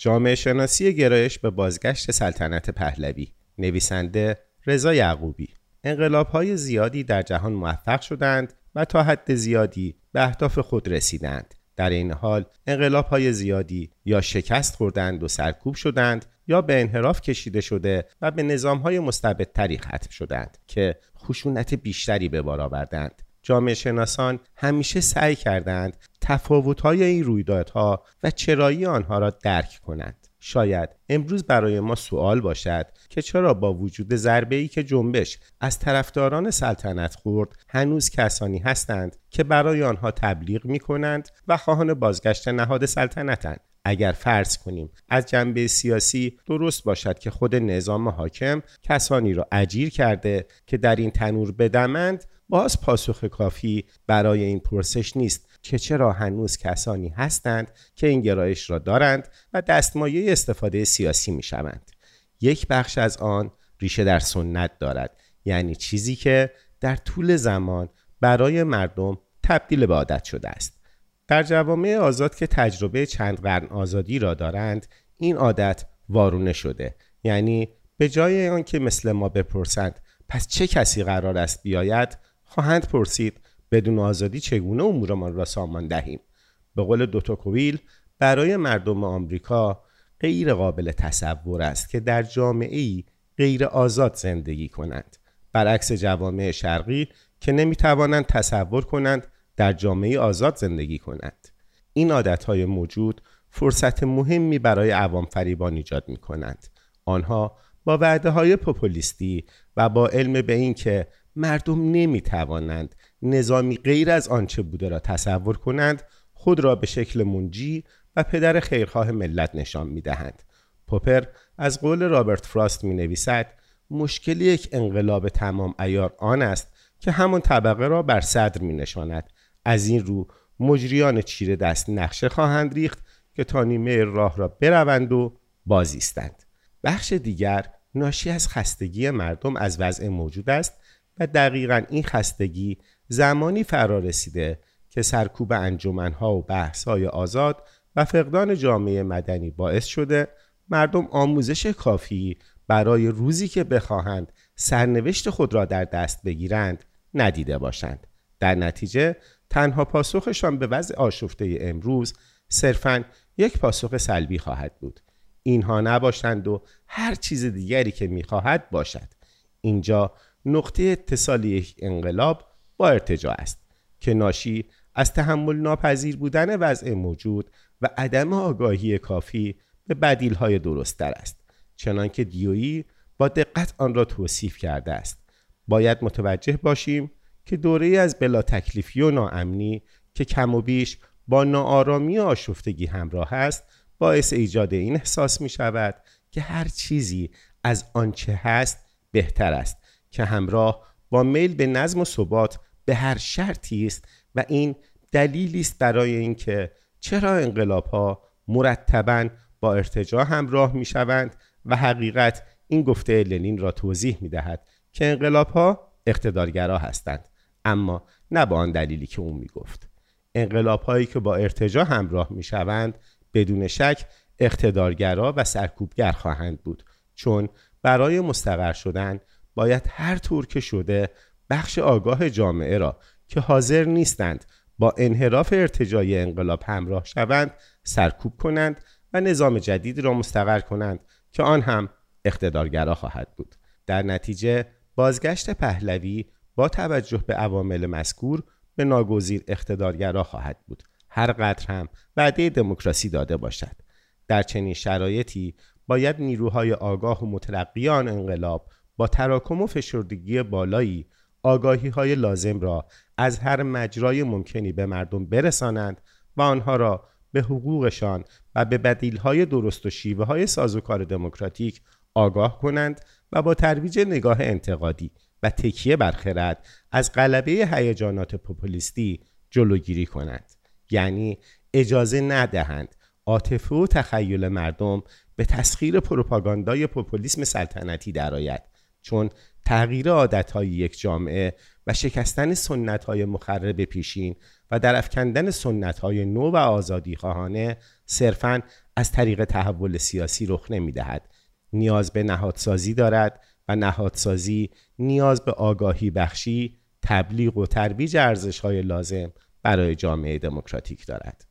جامعه شناسی گرایش به بازگشت سلطنت پهلوی نویسنده رضا یعقوبی. انقلاب های زیادی در جهان موفق شدند و تا حد زیادی به اهداف خود رسیدند. در این حال انقلاب های زیادی یا شکست خوردند و سرکوب شدند یا به انحراف کشیده شده و به نظام های مستبدتری ختم شدند که خشونت بیشتری به بار آوردند. جامعه شناسان همیشه سعی کردند تفاوت‌های این رویدادها و چرایی آنها را درک کنند. شاید امروز برای ما سوال باشد که چرا با وجود ضربه ای که جنبش از طرفداران سلطنت خورد هنوز کسانی هستند که برای آنها تبلیغ می کنند و خواهان بازگشت نهاد سلطنتند اگر فرض کنیم از جنبه سیاسی درست باشد که خود نظام حاکم کسانی را اجیر کرده که در این تنور بدمند باز پاسخ کافی برای این پرسش نیست که چرا هنوز کسانی هستند که این گرایش را دارند و دستمایه استفاده سیاسی می شوند. یک بخش از آن ریشه در سنت دارد یعنی چیزی که در طول زمان برای مردم تبدیل به عادت شده است. در جوامع آزاد که تجربه چند قرن آزادی را دارند این عادت وارونه شده یعنی به جای آنکه مثل ما بپرسند پس چه کسی قرار است بیاید خواهند پرسید بدون آزادی چگونه امورمان را سامان دهیم؟ به قول دوتا کویل برای مردم آمریکا غیر قابل تصور است که در جامعه ای غیر آزاد زندگی کنند. برعکس جوامع شرقی که نمی توانند تصور کنند در جامعه آزاد زندگی کنند. این های موجود فرصت مهمی برای عوام فریبان ایجاد می کنند آنها با وعده های پوپولیستی و با علم به اینکه مردم نمی توانند نظامی غیر از آنچه بوده را تصور کنند خود را به شکل منجی و پدر خیرخواه ملت نشان می دهند. پوپر از قول رابرت فراست می نویسد مشکل یک انقلاب تمام ایار آن است که همان طبقه را بر صدر می نشاند. از این رو مجریان چیره دست نقشه خواهند ریخت که تا نیمه راه را بروند و بازیستند. بخش دیگر ناشی از خستگی مردم از وضع موجود است و دقیقا این خستگی زمانی فرا رسیده که سرکوب انجمنها و بحثهای آزاد و فقدان جامعه مدنی باعث شده مردم آموزش کافی برای روزی که بخواهند سرنوشت خود را در دست بگیرند ندیده باشند. در نتیجه تنها پاسخشان به وضع آشفته امروز صرفا یک پاسخ سلبی خواهد بود. اینها نباشند و هر چیز دیگری که می‌خواهد باشد. اینجا نقطه اتصال یک انقلاب با ارتجاع است که ناشی از تحمل ناپذیر بودن وضع موجود و عدم آگاهی کافی به بدیل های درست در است. چنانکه دیویی با دقت آن را توصیف کرده است. باید متوجه باشیم که دوره از بلا تکلیفی و ناامنی که کم و بیش با ناآرامی و آشفتگی همراه است باعث ایجاد این احساس می شود که هر چیزی از آنچه هست بهتر است. که همراه با میل به نظم و ثبات به هر شرطی است و این دلیلی است برای اینکه چرا انقلاب ها مرتبا با ارتجاع همراه می شوند و حقیقت این گفته لنین را توضیح می دهد که انقلاب ها اقتدارگرا هستند. اما نه با آن دلیلی که او می گفت انقلاب هایی که با ارتجاع همراه می شوند بدون شک اقتدارگرا و سرکوبگر خواهند بود چون برای مستقر شدن باید هر طور که شده بخش آگاه جامعه را که حاضر نیستند با انحراف ارتجای انقلاب همراه شوند سرکوب کنند و نظام جدید را مستقر کنند که آن هم اقتدارگرا خواهد بود. در نتیجه بازگشت پهلوی با توجه به عوامل مذکور به ناگزیر اقتدارگرا خواهد بود. هر قدر هم وعده دموکراسی داده باشد. در چنین شرایطی باید نیروهای آگاه و متلقی آن انقلاب با تراکم و فشردگی بالایی آگاهی های لازم را از هر مجرای ممکنی به مردم برسانند و آنها را به حقوقشان و به بدیل های درست و شیوه های سازوکار دموکراتیک آگاه کنند و با ترویج نگاه انتقادی و تکیه بر خرد از غلبه هیجانات پوپولیستی جلوگیری کنند. یعنی اجازه ندهند عاطفه و تخیل مردم به تسخیر پروپاگاندای پوپولیسم سلطنتی درآید. چون تغییر عادتهای یک جامعه و شکستن سنتهای مخرب پیشین و در افکندن سنت های نو و آزادی خواهانه صرفاً از طریق تحول سیاسی رخ نمی دهد. نیاز به نهادسازی دارد و نهادسازی نیاز به آگاهی بخشی، تبلیغ و ترویج ارزش های لازم برای جامعه دموکراتیک دارد.